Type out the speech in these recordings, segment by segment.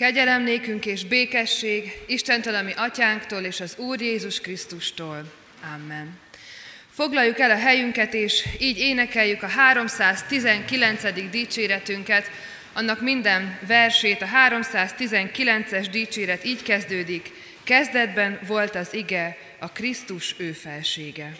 Kegyelem és békesség Istentől, ami atyánktól és az Úr Jézus Krisztustól. Amen. Foglaljuk el a helyünket, és így énekeljük a 319. dicséretünket, annak minden versét, a 319-es dicséret így kezdődik, kezdetben volt az ige, a Krisztus ő felsége.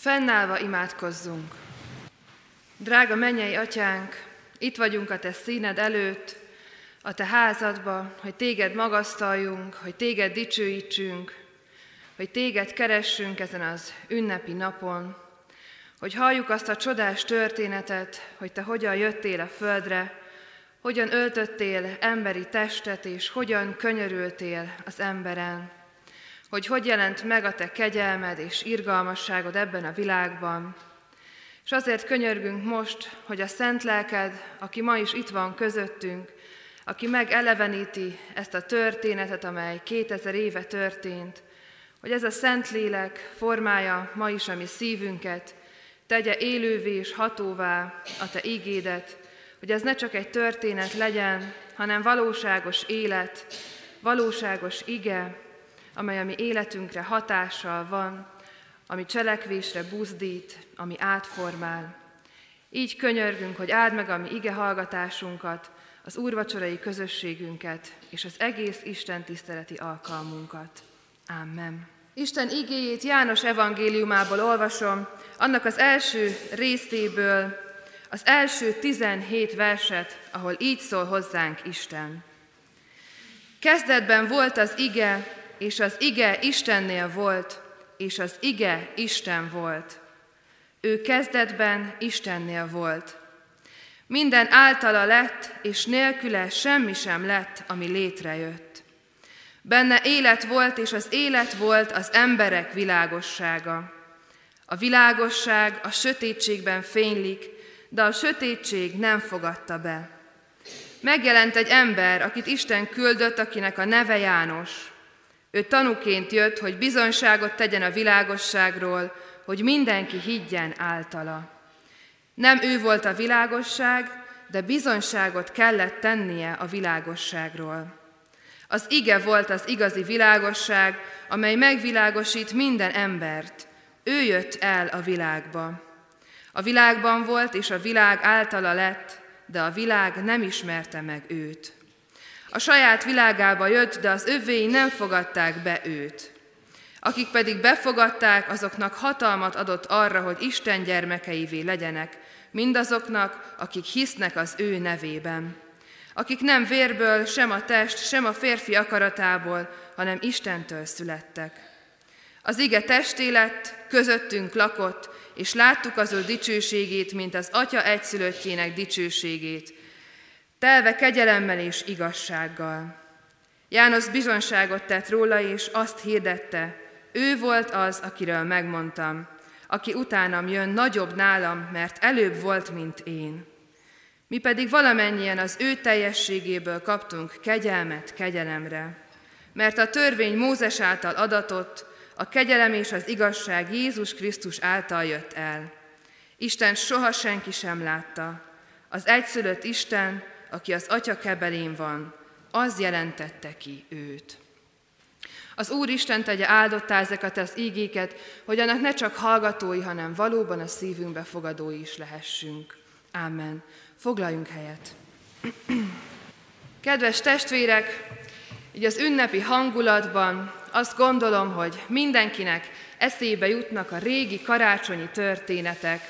Fennállva imádkozzunk. Drága mennyei atyánk, itt vagyunk a te színed előtt, a te házadba, hogy téged magasztaljunk, hogy téged dicsőítsünk, hogy téged keressünk ezen az ünnepi napon, hogy halljuk azt a csodás történetet, hogy te hogyan jöttél a földre, hogyan öltöttél emberi testet, és hogyan könyörültél az emberen hogy hogy jelent meg a te kegyelmed és irgalmasságod ebben a világban. És azért könyörgünk most, hogy a szent lelked, aki ma is itt van közöttünk, aki megeleveníti ezt a történetet, amely 2000 éve történt, hogy ez a szent lélek formája ma is a mi szívünket, tegye élővé és hatóvá a te ígédet, hogy ez ne csak egy történet legyen, hanem valóságos élet, valóságos ige, amely a mi életünkre hatással van, ami cselekvésre buzdít, ami átformál. Így könyörgünk, hogy áld meg a mi ige hallgatásunkat, az úrvacsorai közösségünket és az egész Isten tiszteleti alkalmunkat. Amen. Isten igéjét János evangéliumából olvasom, annak az első részéből, az első 17 verset, ahol így szól hozzánk Isten. Kezdetben volt az ige, és az ige Istennél volt, és az ige Isten volt. Ő kezdetben Istennél volt. Minden általa lett, és nélküle semmi sem lett, ami létrejött. Benne élet volt, és az élet volt az emberek világossága. A világosság a sötétségben fénylik, de a sötétség nem fogadta be. Megjelent egy ember, akit Isten küldött, akinek a neve János. Ő tanuként jött, hogy bizonyságot tegyen a világosságról, hogy mindenki higgyen általa. Nem ő volt a világosság, de bizonyságot kellett tennie a világosságról. Az ige volt az igazi világosság, amely megvilágosít minden embert. Ő jött el a világba. A világban volt, és a világ általa lett, de a világ nem ismerte meg őt. A saját világába jött, de az övéi nem fogadták be őt. Akik pedig befogadták, azoknak hatalmat adott arra, hogy Isten gyermekeivé legyenek, mindazoknak, akik hisznek az ő nevében. Akik nem vérből, sem a test, sem a férfi akaratából, hanem Istentől születtek. Az ige testé lett, közöttünk lakott, és láttuk az ő dicsőségét, mint az Atya egyszülöttjének dicsőségét, telve kegyelemmel és igazsággal. János bizonságot tett róla, és azt hirdette, ő volt az, akiről megmondtam, aki utánam jön, nagyobb nálam, mert előbb volt, mint én. Mi pedig valamennyien az ő teljességéből kaptunk kegyelmet kegyelemre. Mert a törvény Mózes által adatott, a kegyelem és az igazság Jézus Krisztus által jött el. Isten soha senki sem látta. Az egyszülött Isten, aki az Atya kebelén van, az jelentette ki őt. Az Úr Isten tegye áldottá ezeket az ígéket, hogy annak ne csak hallgatói, hanem valóban a szívünkbe fogadói is lehessünk. Amen. Foglaljunk helyet. Kedves testvérek, így az ünnepi hangulatban azt gondolom, hogy mindenkinek eszébe jutnak a régi karácsonyi történetek,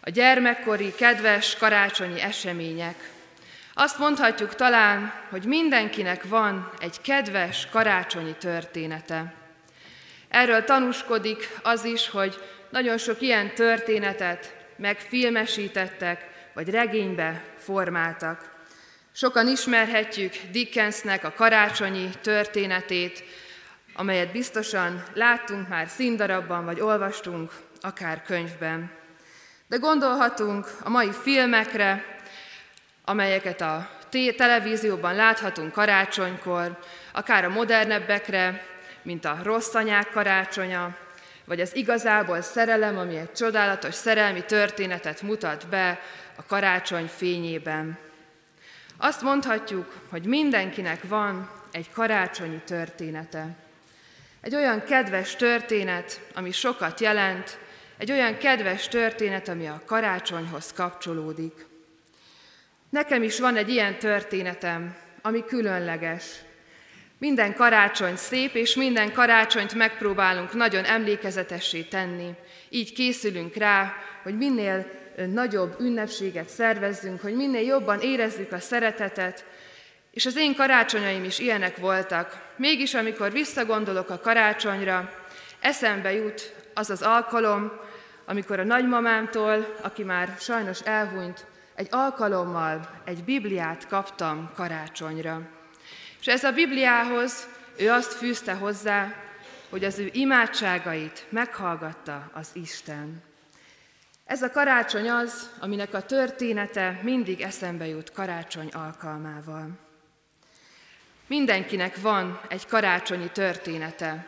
a gyermekkori kedves karácsonyi események. Azt mondhatjuk talán, hogy mindenkinek van egy kedves karácsonyi története. Erről tanúskodik az is, hogy nagyon sok ilyen történetet megfilmesítettek, vagy regénybe formáltak. Sokan ismerhetjük Dickensnek a karácsonyi történetét, amelyet biztosan láttunk már színdarabban, vagy olvastunk akár könyvben. De gondolhatunk a mai filmekre, amelyeket a televízióban láthatunk karácsonykor, akár a modernebbekre, mint a rossz anyák karácsonya, vagy az igazából szerelem, ami egy csodálatos szerelmi történetet mutat be a karácsony fényében. Azt mondhatjuk, hogy mindenkinek van egy karácsonyi története. Egy olyan kedves történet, ami sokat jelent, egy olyan kedves történet, ami a karácsonyhoz kapcsolódik. Nekem is van egy ilyen történetem, ami különleges. Minden karácsony szép, és minden karácsonyt megpróbálunk nagyon emlékezetessé tenni. Így készülünk rá, hogy minél nagyobb ünnepséget szervezzünk, hogy minél jobban érezzük a szeretetet, és az én karácsonyaim is ilyenek voltak. Mégis, amikor visszagondolok a karácsonyra, eszembe jut az az alkalom, amikor a nagymamámtól, aki már sajnos elhunyt, egy alkalommal egy Bibliát kaptam karácsonyra. És ez a Bibliához ő azt fűzte hozzá, hogy az ő imádságait meghallgatta az Isten. Ez a karácsony az, aminek a története mindig eszembe jut karácsony alkalmával. Mindenkinek van egy karácsonyi története.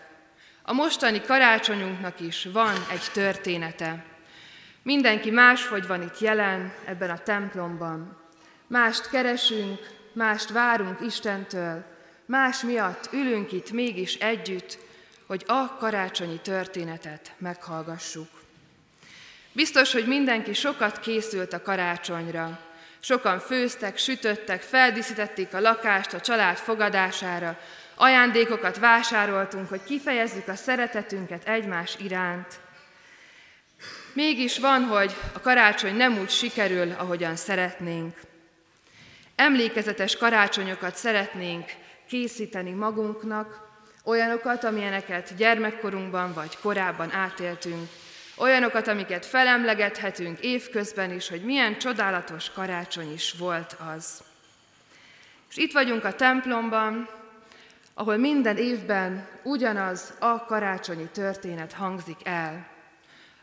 A mostani karácsonyunknak is van egy története. Mindenki máshogy van itt jelen ebben a templomban. Mást keresünk, mást várunk Istentől, más miatt ülünk itt mégis együtt, hogy a karácsonyi történetet meghallgassuk. Biztos, hogy mindenki sokat készült a karácsonyra. Sokan főztek, sütöttek, feldíszítették a lakást a család fogadására, ajándékokat vásároltunk, hogy kifejezzük a szeretetünket egymás iránt. Mégis van, hogy a karácsony nem úgy sikerül, ahogyan szeretnénk. Emlékezetes karácsonyokat szeretnénk készíteni magunknak, olyanokat, amilyeneket gyermekkorunkban vagy korábban átéltünk, olyanokat, amiket felemlegethetünk évközben is, hogy milyen csodálatos karácsony is volt az. És itt vagyunk a templomban, ahol minden évben ugyanaz a karácsonyi történet hangzik el.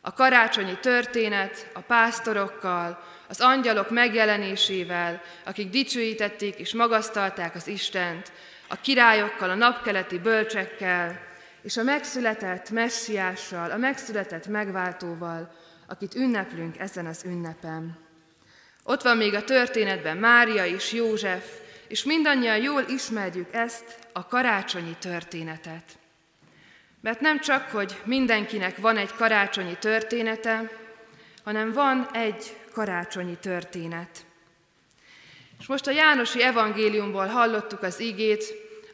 A karácsonyi történet a pásztorokkal, az angyalok megjelenésével, akik dicsőítették és magasztalták az Istent, a királyokkal, a napkeleti bölcsekkel, és a megszületett messiással, a megszületett megváltóval, akit ünneplünk ezen az ünnepen. Ott van még a történetben Mária és József, és mindannyian jól ismerjük ezt a karácsonyi történetet. Mert nem csak, hogy mindenkinek van egy karácsonyi története, hanem van egy karácsonyi történet. És most a Jánosi evangéliumból hallottuk az igét,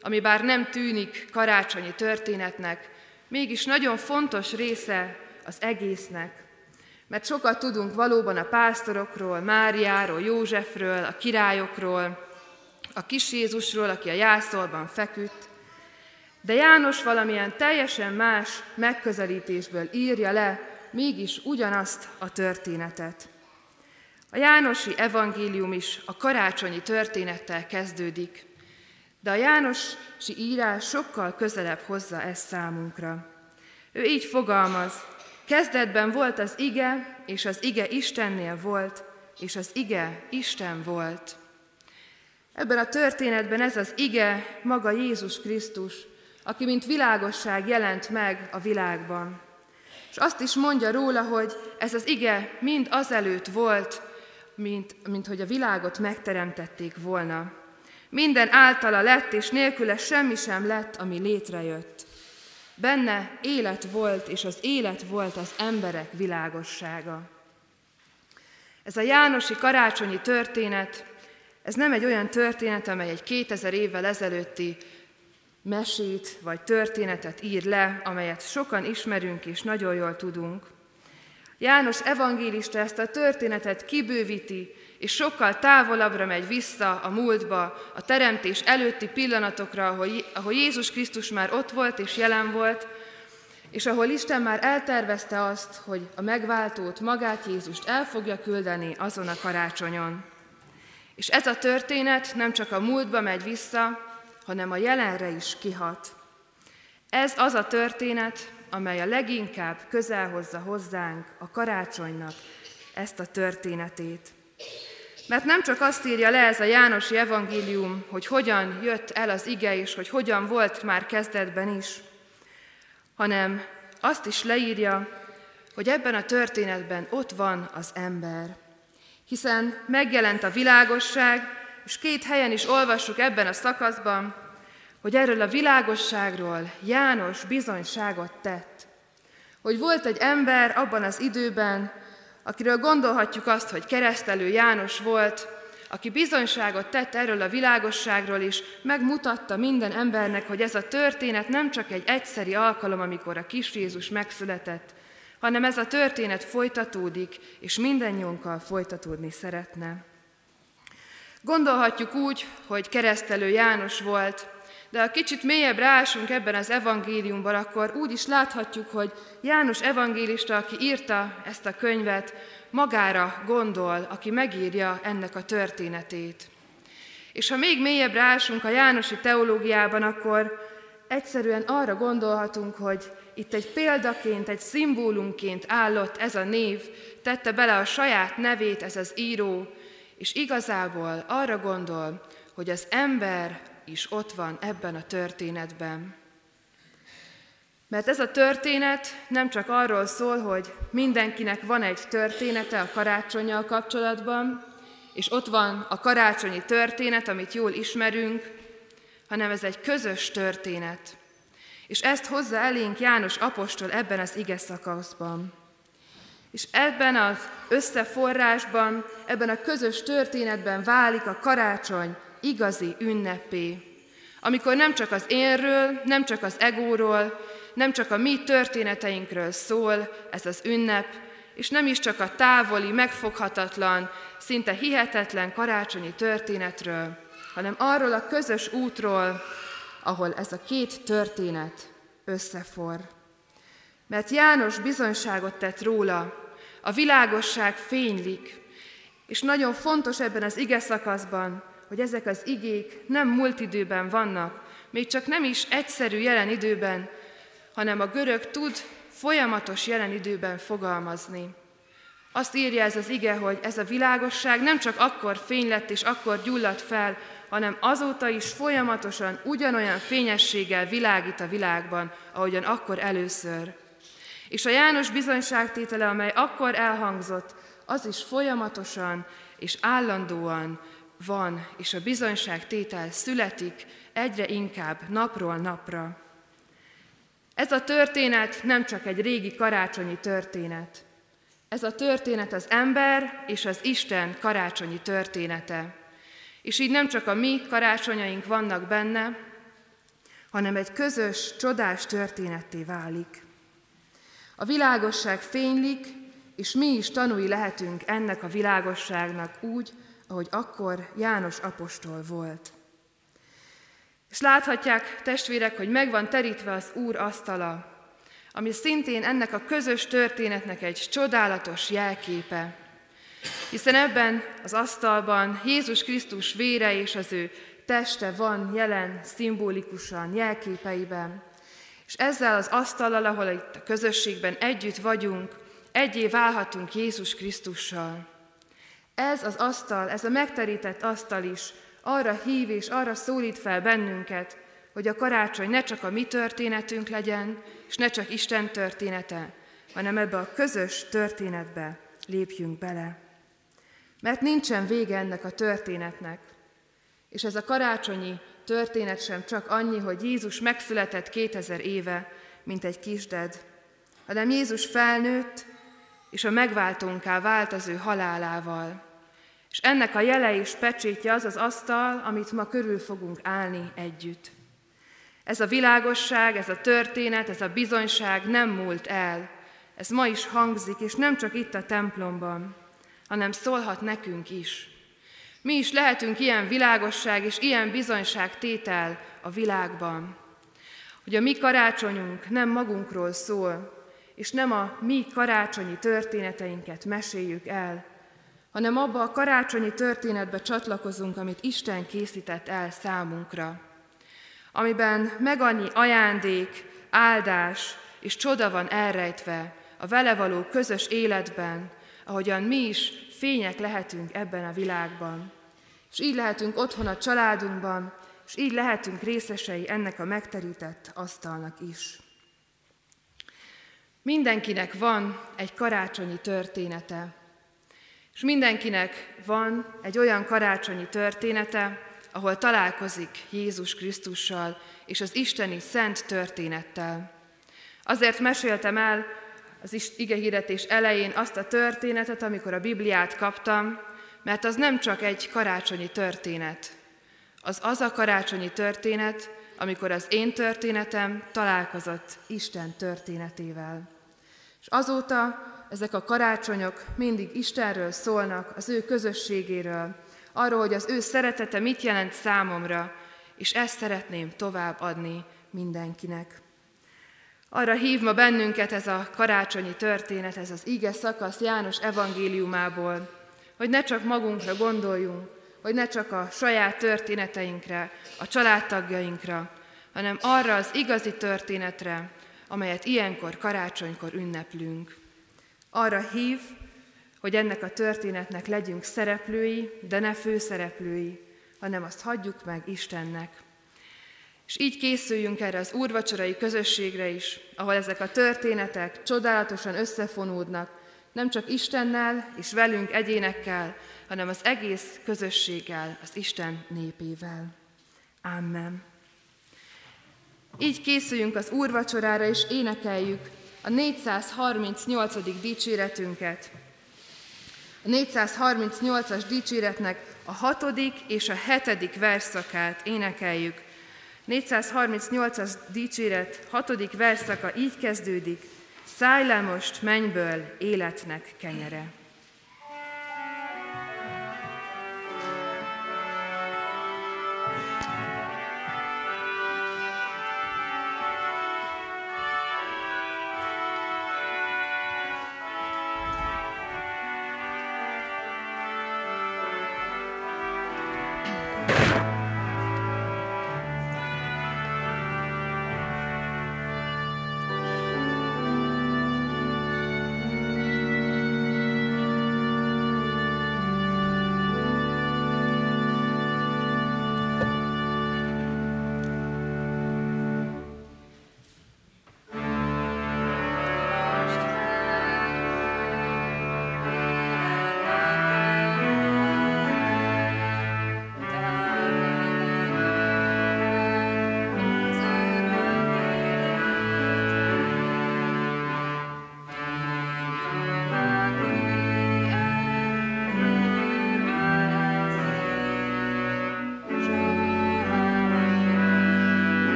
ami bár nem tűnik karácsonyi történetnek, mégis nagyon fontos része az egésznek. Mert sokat tudunk valóban a pásztorokról, Máriáról, Józsefről, a királyokról, a kis Jézusról, aki a jászolban feküdt, de János valamilyen teljesen más megközelítésből írja le mégis ugyanazt a történetet. A Jánosi evangélium is a karácsonyi történettel kezdődik, de a Jánosi írás sokkal közelebb hozza ezt számunkra. Ő így fogalmaz, kezdetben volt az ige, és az ige Istennél volt, és az ige Isten volt. Ebben a történetben ez az ige maga Jézus Krisztus, aki mint világosság jelent meg a világban. És azt is mondja róla, hogy ez az ige mind azelőtt volt, mint, mint hogy a világot megteremtették volna. Minden általa lett, és nélküle semmi sem lett, ami létrejött. Benne élet volt, és az élet volt az emberek világossága. Ez a Jánosi karácsonyi történet, ez nem egy olyan történet, amely egy 2000 évvel ezelőtti mesét vagy történetet ír le, amelyet sokan ismerünk és nagyon jól tudunk. János evangélista ezt a történetet kibővíti, és sokkal távolabbra megy vissza a múltba, a teremtés előtti pillanatokra, ahol, Jézus Krisztus már ott volt és jelen volt, és ahol Isten már eltervezte azt, hogy a megváltót, magát Jézust el fogja küldeni azon a karácsonyon. És ez a történet nem csak a múltba megy vissza, hanem a jelenre is kihat. Ez az a történet, amely a leginkább közel hozza hozzánk a karácsonynak ezt a történetét. Mert nem csak azt írja le ez a Jánosi evangélium, hogy hogyan jött el az ige, és hogy hogyan volt már kezdetben is, hanem azt is leírja, hogy ebben a történetben ott van az ember. Hiszen megjelent a világosság, és két helyen is olvassuk ebben a szakaszban, hogy erről a világosságról János bizonyságot tett. Hogy volt egy ember abban az időben, akiről gondolhatjuk azt, hogy keresztelő János volt, aki bizonyságot tett erről a világosságról is, megmutatta minden embernek, hogy ez a történet nem csak egy egyszeri alkalom, amikor a kis Jézus megszületett, hanem ez a történet folytatódik, és mindennyiunkkal folytatódni szeretne. Gondolhatjuk úgy, hogy keresztelő János volt, de ha kicsit mélyebb rásunk ebben az evangéliumban, akkor úgy is láthatjuk, hogy János evangélista, aki írta ezt a könyvet, magára gondol, aki megírja ennek a történetét. És ha még mélyebb rásunk a Jánosi teológiában, akkor egyszerűen arra gondolhatunk, hogy itt egy példaként, egy szimbólumként állott ez a név, tette bele a saját nevét ez az író, és igazából arra gondol, hogy az ember is ott van ebben a történetben. Mert ez a történet nem csak arról szól, hogy mindenkinek van egy története a karácsonyjal kapcsolatban, és ott van a karácsonyi történet, amit jól ismerünk, hanem ez egy közös történet. És ezt hozza elénk János apostol ebben az ige szakaszban. És ebben az összeforrásban, ebben a közös történetben válik a karácsony igazi ünnepé. Amikor nem csak az énről, nem csak az egóról, nem csak a mi történeteinkről szól ez az ünnep, és nem is csak a távoli, megfoghatatlan, szinte hihetetlen karácsonyi történetről, hanem arról a közös útról, ahol ez a két történet összefor. Mert János bizonyságot tett róla, a világosság fénylik, és nagyon fontos ebben az ige szakaszban, hogy ezek az igék nem múlt időben vannak, még csak nem is egyszerű jelen időben, hanem a görög tud folyamatos jelen időben fogalmazni. Azt írja ez az ige, hogy ez a világosság nem csak akkor fény lett és akkor gyulladt fel, hanem azóta is folyamatosan ugyanolyan fényességgel világít a világban, ahogyan akkor először. És a János bizonyságtétele, amely akkor elhangzott, az is folyamatosan és állandóan van, és a bizonyságtétel születik egyre inkább napról napra. Ez a történet nem csak egy régi karácsonyi történet. Ez a történet az ember és az Isten karácsonyi története. És így nem csak a mi karácsonyaink vannak benne, hanem egy közös, csodás történetté válik. A világosság fénylik, és mi is tanúi lehetünk ennek a világosságnak úgy, ahogy akkor János apostol volt. És láthatják, testvérek, hogy megvan terítve az Úr asztala, ami szintén ennek a közös történetnek egy csodálatos jelképe. Hiszen ebben az asztalban Jézus Krisztus vére és az ő teste van jelen szimbolikusan, jelképeiben. És ezzel az asztallal, ahol itt a közösségben együtt vagyunk, egyé válhatunk Jézus Krisztussal. Ez az asztal, ez a megterített asztal is arra hív és arra szólít fel bennünket, hogy a karácsony ne csak a mi történetünk legyen, és ne csak Isten története, hanem ebbe a közös történetbe lépjünk bele. Mert nincsen vége ennek a történetnek. És ez a karácsonyi történet sem csak annyi, hogy Jézus megszületett 2000 éve, mint egy kisded, hanem Jézus felnőtt, és a megváltónká vált az ő halálával. És ennek a jele és pecsétje az az asztal, amit ma körül fogunk állni együtt. Ez a világosság, ez a történet, ez a bizonyság nem múlt el. Ez ma is hangzik, és nem csak itt a templomban, hanem szólhat nekünk is. Mi is lehetünk ilyen világosság és ilyen bizonyság tétel a világban. Hogy a mi karácsonyunk nem magunkról szól, és nem a mi karácsonyi történeteinket meséljük el, hanem abba a karácsonyi történetbe csatlakozunk, amit Isten készített el számunkra, amiben meg annyi ajándék, áldás és csoda van elrejtve a vele való közös életben, ahogyan mi is fények lehetünk ebben a világban. És így lehetünk otthon a családunkban, és így lehetünk részesei ennek a megterített asztalnak is. Mindenkinek van egy karácsonyi története, és mindenkinek van egy olyan karácsonyi története, ahol találkozik Jézus Krisztussal és az isteni szent történettel. Azért meséltem el az igehirdetés elején azt a történetet, amikor a Bibliát kaptam, mert az nem csak egy karácsonyi történet. Az az a karácsonyi történet, amikor az én történetem találkozott Isten történetével. És azóta ezek a karácsonyok mindig Istenről szólnak, az ő közösségéről, arról, hogy az ő szeretete mit jelent számomra, és ezt szeretném továbbadni mindenkinek. Arra hív ma bennünket ez a karácsonyi történet, ez az ige szakasz János evangéliumából, hogy ne csak magunkra gondoljunk, hogy ne csak a saját történeteinkre, a családtagjainkra, hanem arra az igazi történetre, amelyet ilyenkor karácsonykor ünneplünk. Arra hív, hogy ennek a történetnek legyünk szereplői, de ne főszereplői, hanem azt hagyjuk meg Istennek. És így készüljünk erre az úrvacsorai közösségre is, ahol ezek a történetek csodálatosan összefonódnak, nem csak Istennel és velünk egyénekkel, hanem az egész közösséggel, az Isten népével. Amen. Így készüljünk az úrvacsorára, és énekeljük a 438. dicséretünket. A 438-as dicséretnek a hatodik és a hetedik verszakát énekeljük. 438-as dicséret hatodik verszaka így kezdődik, Szállj le most mennyből életnek kenyere.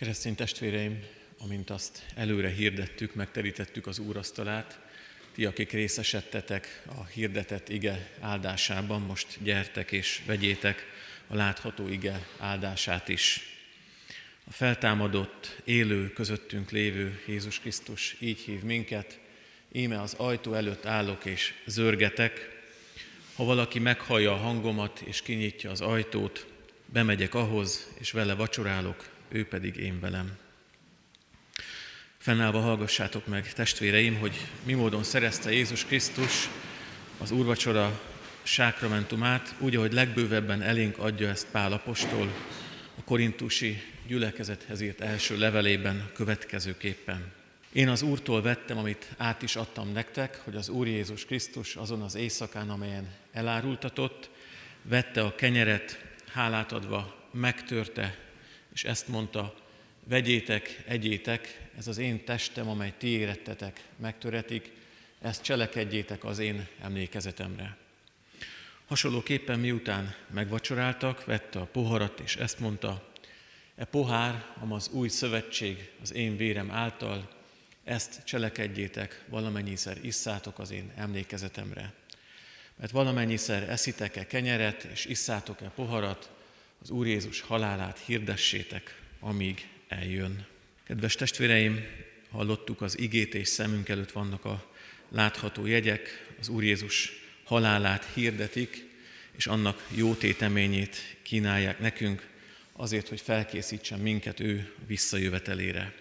Keresztény testvéreim, amint azt előre hirdettük, megterítettük az úrasztalát, ti, akik részesedtetek a hirdetett ige áldásában, most gyertek és vegyétek a látható ige áldását is. A feltámadott, élő, közöttünk lévő Jézus Krisztus így hív minket, íme az ajtó előtt állok és zörgetek, ha valaki meghallja a hangomat és kinyitja az ajtót, bemegyek ahhoz, és vele vacsorálok, ő pedig én velem. Fennállva hallgassátok meg, testvéreim, hogy mi módon szerezte Jézus Krisztus az úrvacsora sákramentumát, úgy, ahogy legbővebben elénk adja ezt Pál apostol a korintusi gyülekezethez írt első levelében következőképpen. Én az Úrtól vettem, amit át is adtam nektek, hogy az Úr Jézus Krisztus azon az éjszakán, amelyen elárultatott, vette a kenyeret, hálát adva, megtörte, és ezt mondta, vegyétek, egyétek, ez az én testem, amely ti érettetek, megtöretik, ezt cselekedjétek az én emlékezetemre. Hasonlóképpen miután megvacsoráltak, vette a poharat, és ezt mondta, e pohár, am az új szövetség az én vérem által, ezt cselekedjétek, valamennyiszer isszátok az én emlékezetemre. Mert valamennyiszer eszitek-e kenyeret, és isszátok-e poharat, az Úr Jézus halálát hirdessétek, amíg eljön. Kedves testvéreim, hallottuk az igét, és szemünk előtt vannak a látható jegyek, az Úr Jézus halálát hirdetik, és annak jó téteményét kínálják nekünk, azért, hogy felkészítsen minket ő visszajövetelére.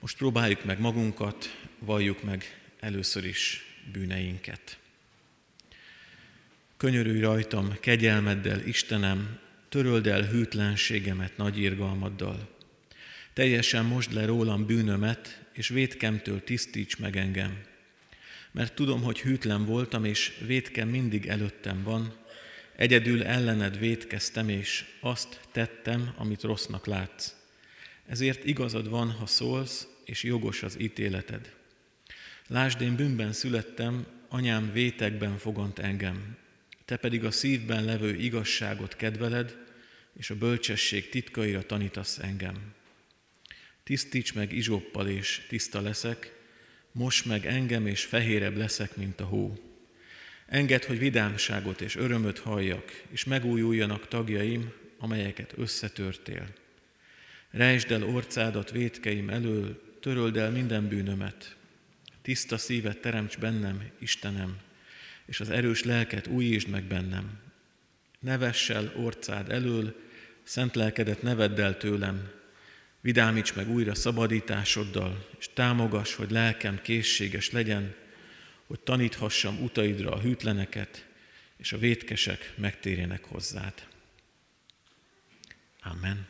Most próbáljuk meg magunkat, valljuk meg először is bűneinket. Könyörülj rajtam kegyelmeddel, Istenem, töröld el hűtlenségemet nagy irgalmaddal. Teljesen most le rólam bűnömet, és vétkemtől tisztíts meg engem. Mert tudom, hogy hűtlen voltam, és vétkem mindig előttem van, egyedül ellened vétkeztem, és azt tettem, amit rossznak látsz. Ezért igazad van, ha szólsz, és jogos az ítéleted. Lásd, én bűnben születtem, anyám vétekben fogant engem. Te pedig a szívben levő igazságot kedveled, és a bölcsesség titkaira tanítasz engem. Tisztíts meg izsoppal, és tiszta leszek, most meg engem, és fehérebb leszek, mint a hó. Engedd, hogy vidámságot és örömöt halljak, és megújuljanak tagjaim, amelyeket összetörtél. Rejtsd el orcádat vétkeim elől, töröld el minden bűnömet. Tiszta szívet teremts bennem, Istenem, és az erős lelket újítsd meg bennem. Ne vess el orcád elől, szent lelkedet ne vedd el tőlem, vidámíts meg újra szabadításoddal, és támogass, hogy lelkem készséges legyen, hogy taníthassam utaidra a hűtleneket, és a vétkesek megtérjenek hozzád. Amen.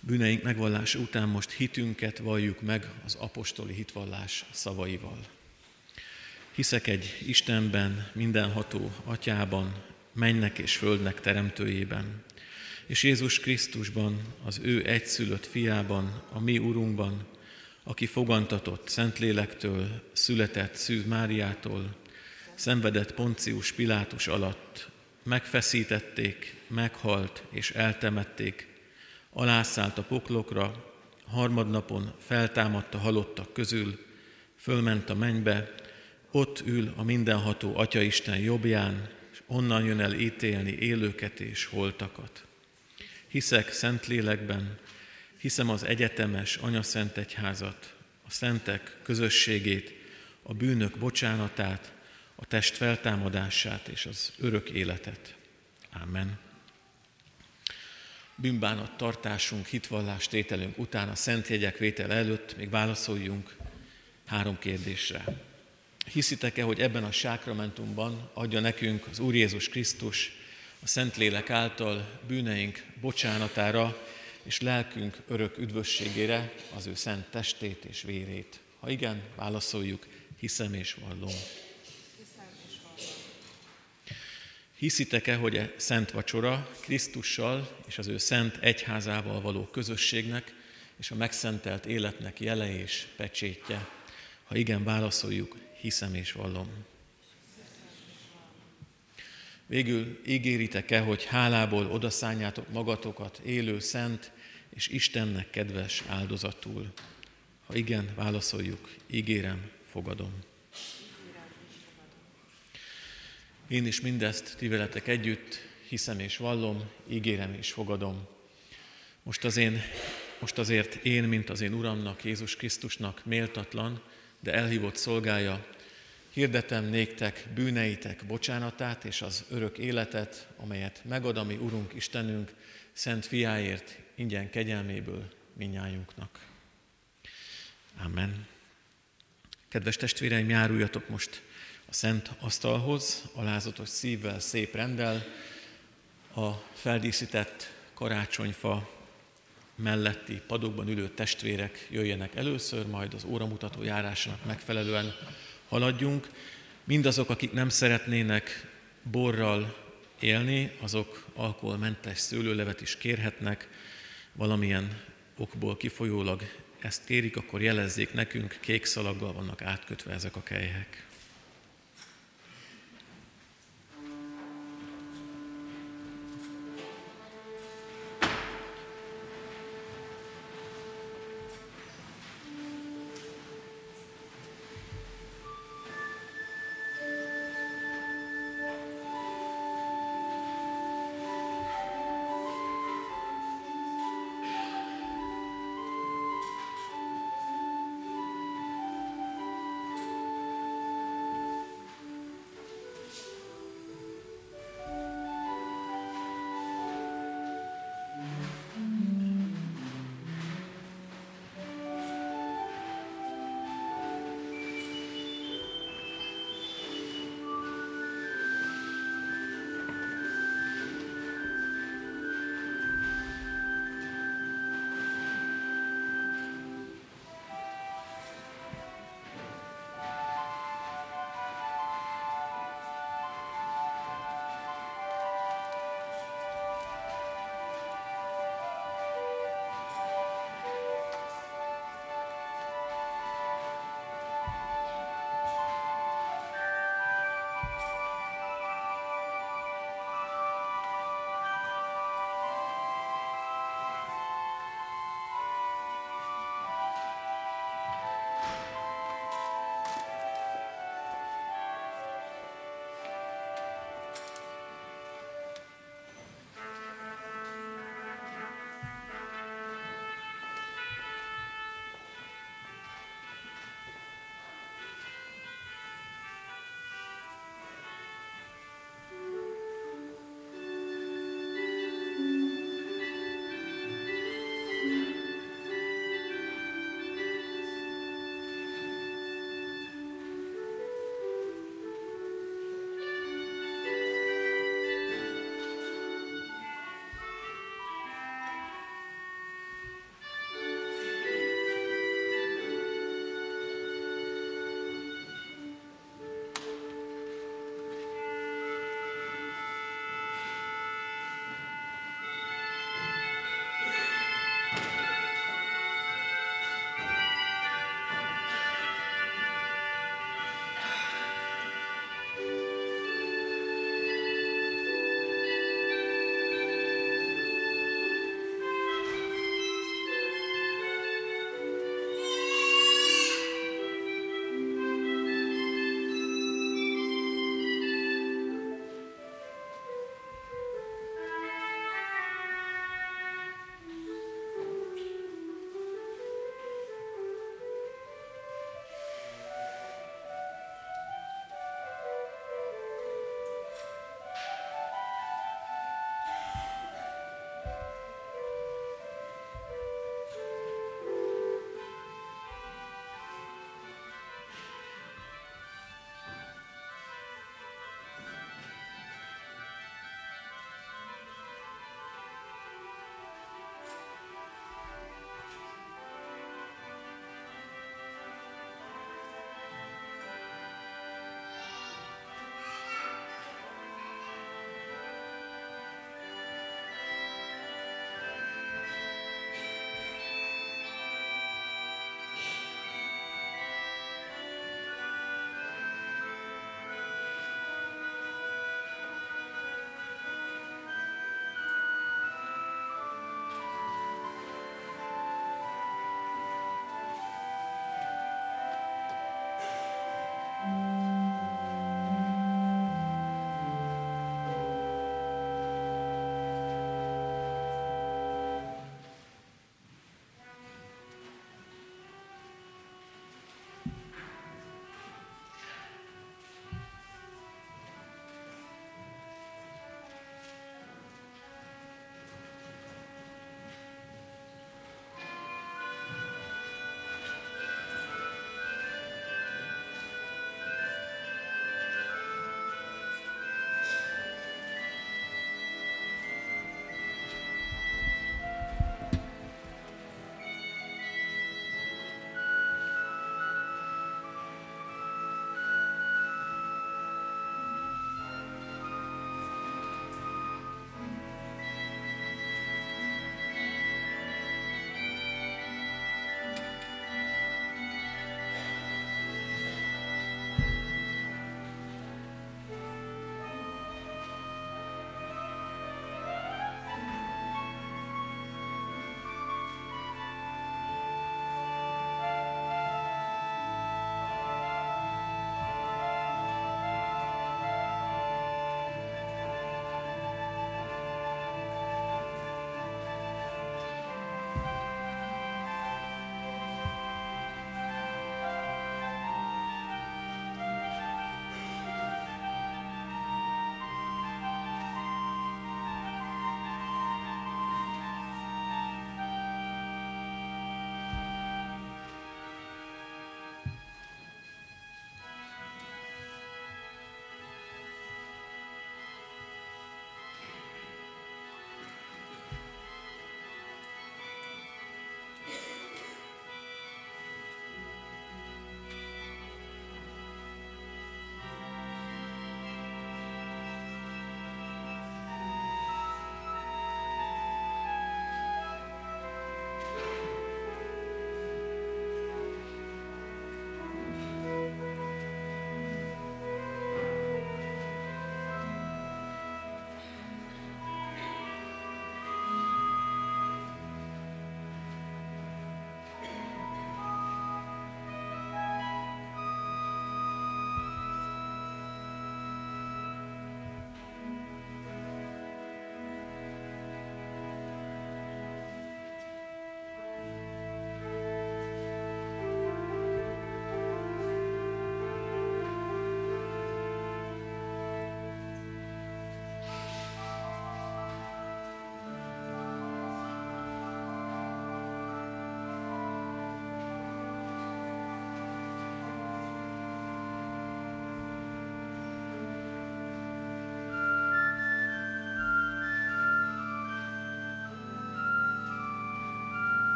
Bűneink megvallása után most hitünket valljuk meg az apostoli hitvallás szavaival. Hiszek egy Istenben, mindenható atyában, mennek és földnek teremtőjében, és Jézus Krisztusban, az ő egyszülött fiában, a mi Urunkban, aki fogantatott Szentlélektől, született Szűz Máriától, szenvedett Poncius Pilátus alatt, megfeszítették, meghalt és eltemették, alászállt a poklokra, harmadnapon feltámadt a halottak közül, fölment a mennybe, ott ül a mindenható Atya Isten jobbján, és onnan jön el ítélni élőket és holtakat. Hiszek Szentlélekben, hiszem az egyetemes Anya Szent Egyházat, a szentek közösségét, a bűnök bocsánatát, a test feltámadását és az örök életet. Amen bűnbánat tartásunk, hitvallás tételünk után, a szent jegyek vétel előtt még válaszoljunk három kérdésre. Hiszitek-e, hogy ebben a sákramentumban adja nekünk az Úr Jézus Krisztus a Szentlélek által bűneink bocsánatára és lelkünk örök üdvösségére az ő szent testét és vérét? Ha igen, válaszoljuk, hiszem és vallom. Hiszitek-e, hogy a e szent vacsora Krisztussal és az ő szent egyházával való közösségnek és a megszentelt életnek jele és pecsétje? Ha igen, válaszoljuk, hiszem és vallom. Végül ígéritek-e, hogy hálából odaszánjátok magatokat élő, szent és Istennek kedves áldozatul. Ha igen, válaszoljuk, ígérem, fogadom. Én is mindezt ti veletek együtt hiszem és vallom, ígérem és fogadom. Most, az én, most azért én, mint az én Uramnak, Jézus Krisztusnak méltatlan, de elhívott szolgája, hirdetem néktek bűneitek bocsánatát és az örök életet, amelyet megad a mi Urunk Istenünk, Szent Fiáért, ingyen kegyelméből minnyájunknak. Amen. Kedves testvéreim, járuljatok most a szent asztalhoz, alázatos szívvel, szép rendel, a feldíszített karácsonyfa melletti padokban ülő testvérek jöjjenek először, majd az óramutató járásának megfelelően haladjunk. Mindazok, akik nem szeretnének borral élni, azok alkoholmentes szőlőlevet is kérhetnek, valamilyen okból kifolyólag ezt kérik, akkor jelezzék nekünk, kék szalaggal vannak átkötve ezek a kelyhek.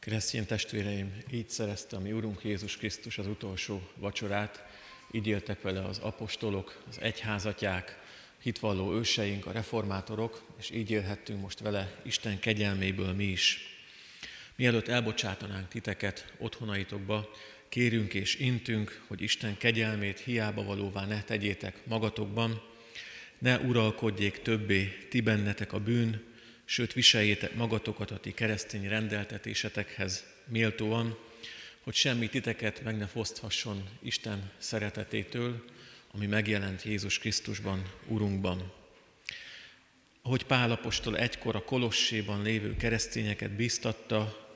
Keresztény testvéreim, így szerezte a mi Urunk Jézus Krisztus az utolsó vacsorát, így éltek vele az apostolok, az egyházatják, hitvalló őseink, a reformátorok, és így élhettünk most vele Isten kegyelméből mi is. Mielőtt elbocsátanánk titeket otthonaitokba, kérünk és intünk, hogy Isten kegyelmét hiába valóvá ne tegyétek magatokban, ne uralkodjék többé ti bennetek a bűn, sőt viseljétek magatokat a ti keresztény rendeltetésetekhez méltóan, hogy semmi titeket meg ne foszthasson Isten szeretetétől, ami megjelent Jézus Krisztusban, Urunkban. Ahogy Pálapostól egykor a Kolosséban lévő keresztényeket bíztatta,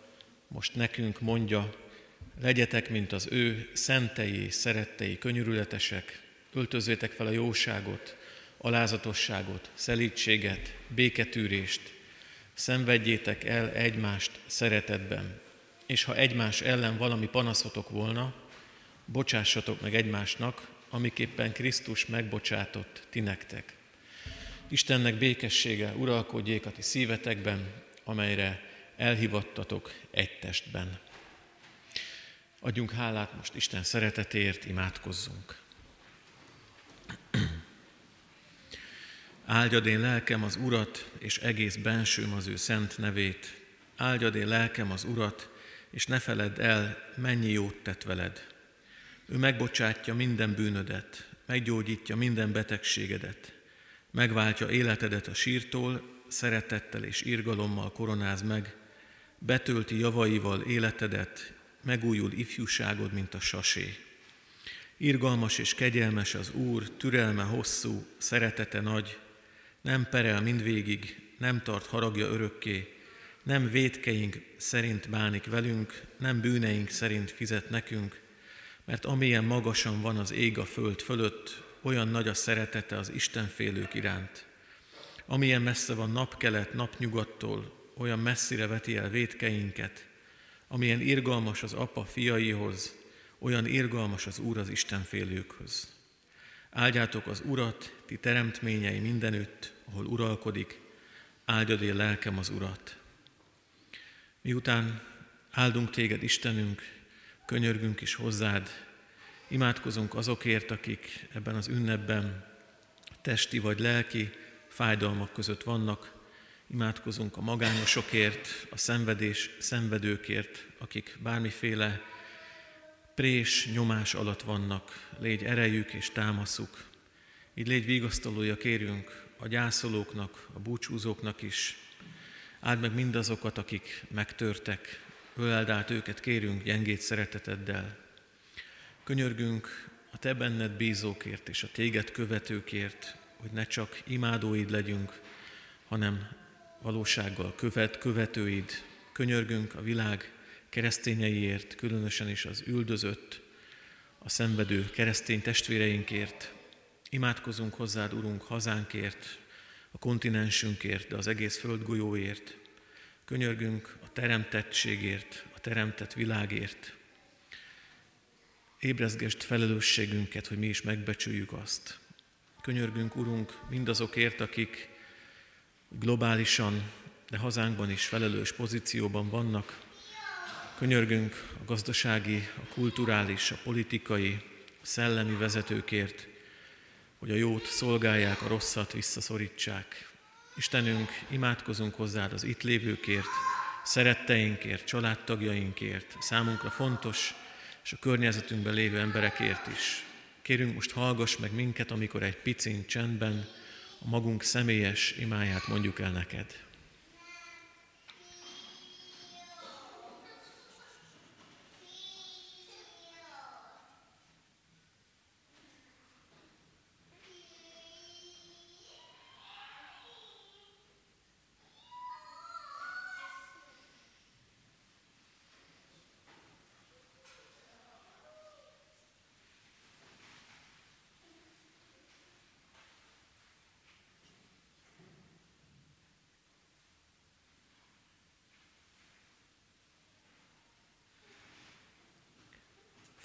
most nekünk mondja, legyetek, mint az ő szentei, szerettei, könyörületesek, öltözétek fel a jóságot, alázatosságot, szelítséget, béketűrést, szenvedjétek el egymást szeretetben, és ha egymás ellen valami panaszotok volna, bocsássatok meg egymásnak, amiképpen Krisztus megbocsátott ti nektek. Istennek békessége uralkodjék a ti szívetekben, amelyre elhivattatok egy testben. Adjunk hálát most Isten szeretetért, imádkozzunk. Áldjad én lelkem az Urat, és egész bensőm az ő szent nevét. Áldjad én lelkem az Urat, és ne feledd el, mennyi jót tett veled. Ő megbocsátja minden bűnödet, meggyógyítja minden betegségedet, megváltja életedet a sírtól, szeretettel és irgalommal koronáz meg, betölti javaival életedet, megújul ifjúságod, mint a sasé. Irgalmas és kegyelmes az Úr, türelme hosszú, szeretete nagy, nem perel mindvégig, nem tart haragja örökké, nem védkeink szerint bánik velünk, nem bűneink szerint fizet nekünk, mert amilyen magasan van az ég a föld fölött, olyan nagy a szeretete az Istenfélők iránt. Amilyen messze van napkelet napnyugattól, olyan messzire veti el védkeinket. Amilyen irgalmas az apa fiaihoz, olyan irgalmas az Úr az Istenfélőkhöz. Áldjátok az Urat, ti teremtményei mindenütt, ahol uralkodik, áldjad én lelkem az Urat. Miután áldunk téged, Istenünk, könyörgünk is hozzád, imádkozunk azokért, akik ebben az ünnepben testi vagy lelki fájdalmak között vannak, imádkozunk a magányosokért, a szenvedés szenvedőkért, akik bármiféle prés, nyomás alatt vannak, légy erejük és támaszuk. Így légy vigasztalója kérünk a gyászolóknak, a búcsúzóknak is. Áld meg mindazokat, akik megtörtek, öleld át őket, kérünk gyengét szereteteddel. Könyörgünk a Te benned bízókért és a Téged követőkért, hogy ne csak imádóid legyünk, hanem valósággal követ, követőid. Könyörgünk a világ keresztényeiért, különösen is az üldözött, a szenvedő keresztény testvéreinkért. Imádkozunk hozzád, Urunk, hazánkért, a kontinensünkért, de az egész földgolyóért. Könyörgünk a teremtettségért, a teremtett világért. Ébrezgest felelősségünket, hogy mi is megbecsüljük azt. Könyörgünk, Urunk, mindazokért, akik globálisan, de hazánkban is felelős pozícióban vannak, Könyörgünk a gazdasági, a kulturális, a politikai, a szellemi vezetőkért, hogy a jót szolgálják, a rosszat visszaszorítsák. Istenünk, imádkozunk hozzád az itt lévőkért, szeretteinkért, családtagjainkért, számunkra fontos, és a környezetünkben lévő emberekért is. Kérünk most hallgass meg minket, amikor egy picin csendben a magunk személyes imáját mondjuk el neked.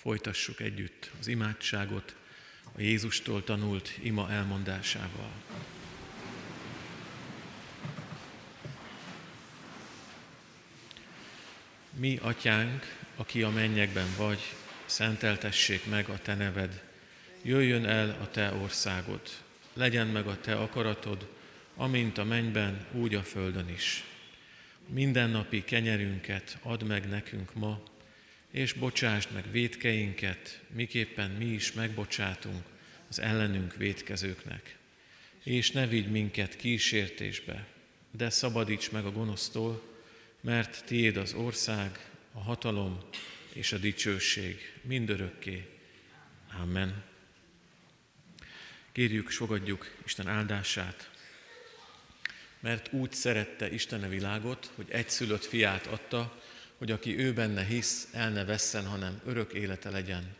Folytassuk együtt az imádságot a Jézustól tanult ima elmondásával. Mi, atyánk, aki a mennyekben vagy, szenteltessék meg a te neved, jöjjön el a te országod, legyen meg a te akaratod, amint a mennyben, úgy a földön is. Mindennapi kenyerünket add meg nekünk ma, és bocsásd meg védkeinket, miképpen mi is megbocsátunk az ellenünk védkezőknek. És ne vigy minket kísértésbe, de szabadíts meg a gonosztól, mert tiéd az ország, a hatalom és a dicsőség mindörökké. Amen. Kérjük, fogadjuk Isten áldását, mert úgy szerette Isten a világot, hogy egy szülött fiát adta, hogy aki ő benne hisz, el ne vesszen, hanem örök élete legyen.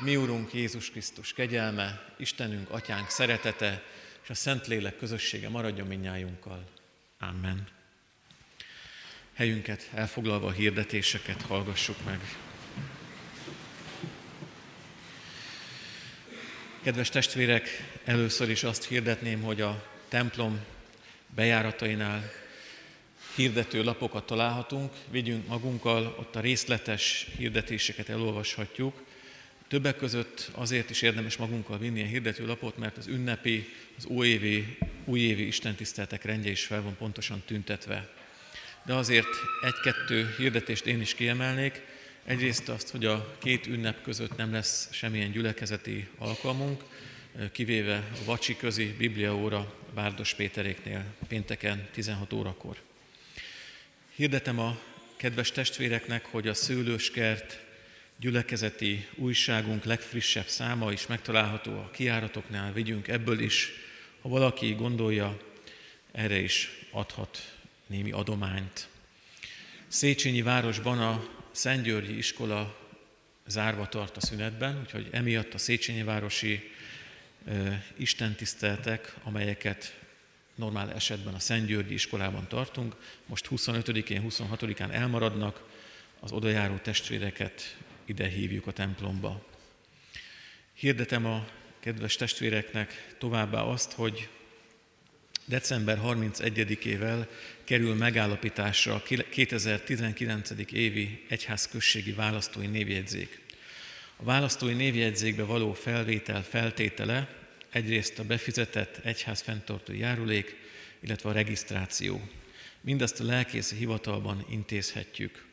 Mi Úrunk Jézus Krisztus kegyelme, Istenünk, Atyánk szeretete és a Szentlélek közössége maradjon minnyájunkkal. Amen. Helyünket elfoglalva a hirdetéseket hallgassuk meg. Kedves testvérek, először is azt hirdetném, hogy a templom bejáratainál hirdető lapokat találhatunk, vigyünk magunkkal, ott a részletes hirdetéseket elolvashatjuk. Többek között azért is érdemes magunkkal vinni a hirdető lapot, mert az ünnepi, az újévi, újévi istentiszteltek rendje is fel van pontosan tüntetve. De azért egy-kettő hirdetést én is kiemelnék. Egyrészt azt, hogy a két ünnep között nem lesz semmilyen gyülekezeti alkalmunk, kivéve a vacsi közi bibliaóra Bárdos Péteréknél pénteken 16 órakor. Hirdetem a kedves testvéreknek, hogy a Szőlőskert gyülekezeti újságunk legfrissebb száma is megtalálható a kiáratoknál, vigyünk ebből is, ha valaki gondolja, erre is adhat némi adományt. Széchenyi városban a Szentgyörgyi iskola zárva tart a szünetben, úgyhogy emiatt a Széchenyi városi istentiszteltek, amelyeket normál esetben a Szent Györgyi iskolában tartunk, most 25-én, 26-án elmaradnak, az odajáró testvéreket ide hívjuk a templomba. Hirdetem a kedves testvéreknek továbbá azt, hogy december 31-ével kerül megállapításra a 2019. évi egyházközségi választói névjegyzék. A választói névjegyzékbe való felvétel feltétele egyrészt a befizetett egyház fenntartó járulék, illetve a regisztráció. Mindezt a lelkészi hivatalban intézhetjük.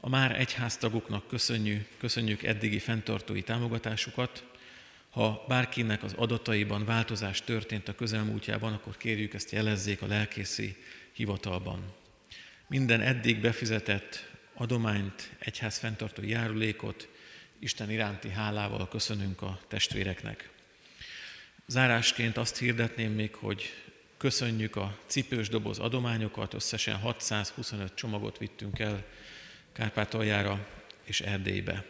A már egyháztagoknak köszönjük, köszönjük eddigi fenntartói támogatásukat. Ha bárkinek az adataiban változás történt a közelmúltjában, akkor kérjük ezt jelezzék a lelkészi hivatalban. Minden eddig befizetett adományt, egyház fenntartó járulékot Isten iránti hálával köszönünk a testvéreknek. Zárásként azt hirdetném még, hogy köszönjük a cipős doboz adományokat, összesen 625 csomagot vittünk el Kárpátaljára és Erdélybe.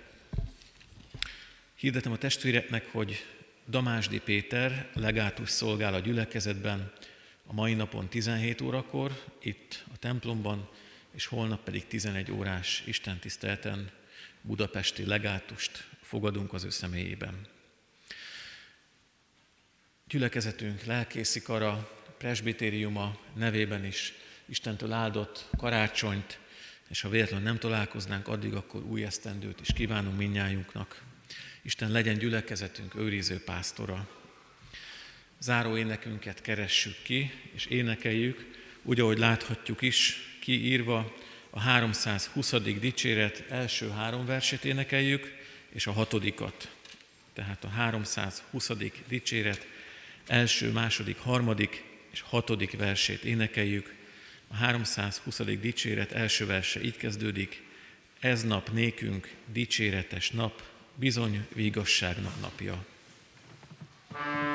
Hirdetem a testvéreknek, hogy Damásdi Péter legátus szolgál a gyülekezetben a mai napon 17 órakor, itt a templomban, és holnap pedig 11 órás istentiszteleten budapesti legátust fogadunk az ő személyében. Gyülekezetünk lelkészi kara, presbitériuma nevében is Istentől áldott karácsonyt, és ha véletlenül nem találkoznánk addig, akkor új esztendőt is kívánunk minnyájunknak. Isten legyen gyülekezetünk őriző pásztora. Záró énekünket keressük ki, és énekeljük, úgy, ahogy láthatjuk is, kiírva a 320. dicséret első három versét énekeljük, és a hatodikat. Tehát a 320. dicséret első, második, harmadik és hatodik versét énekeljük. A 320. dicséret első verse így kezdődik. Ez nap nékünk dicséretes nap, bizony vigasságnak napja. thank you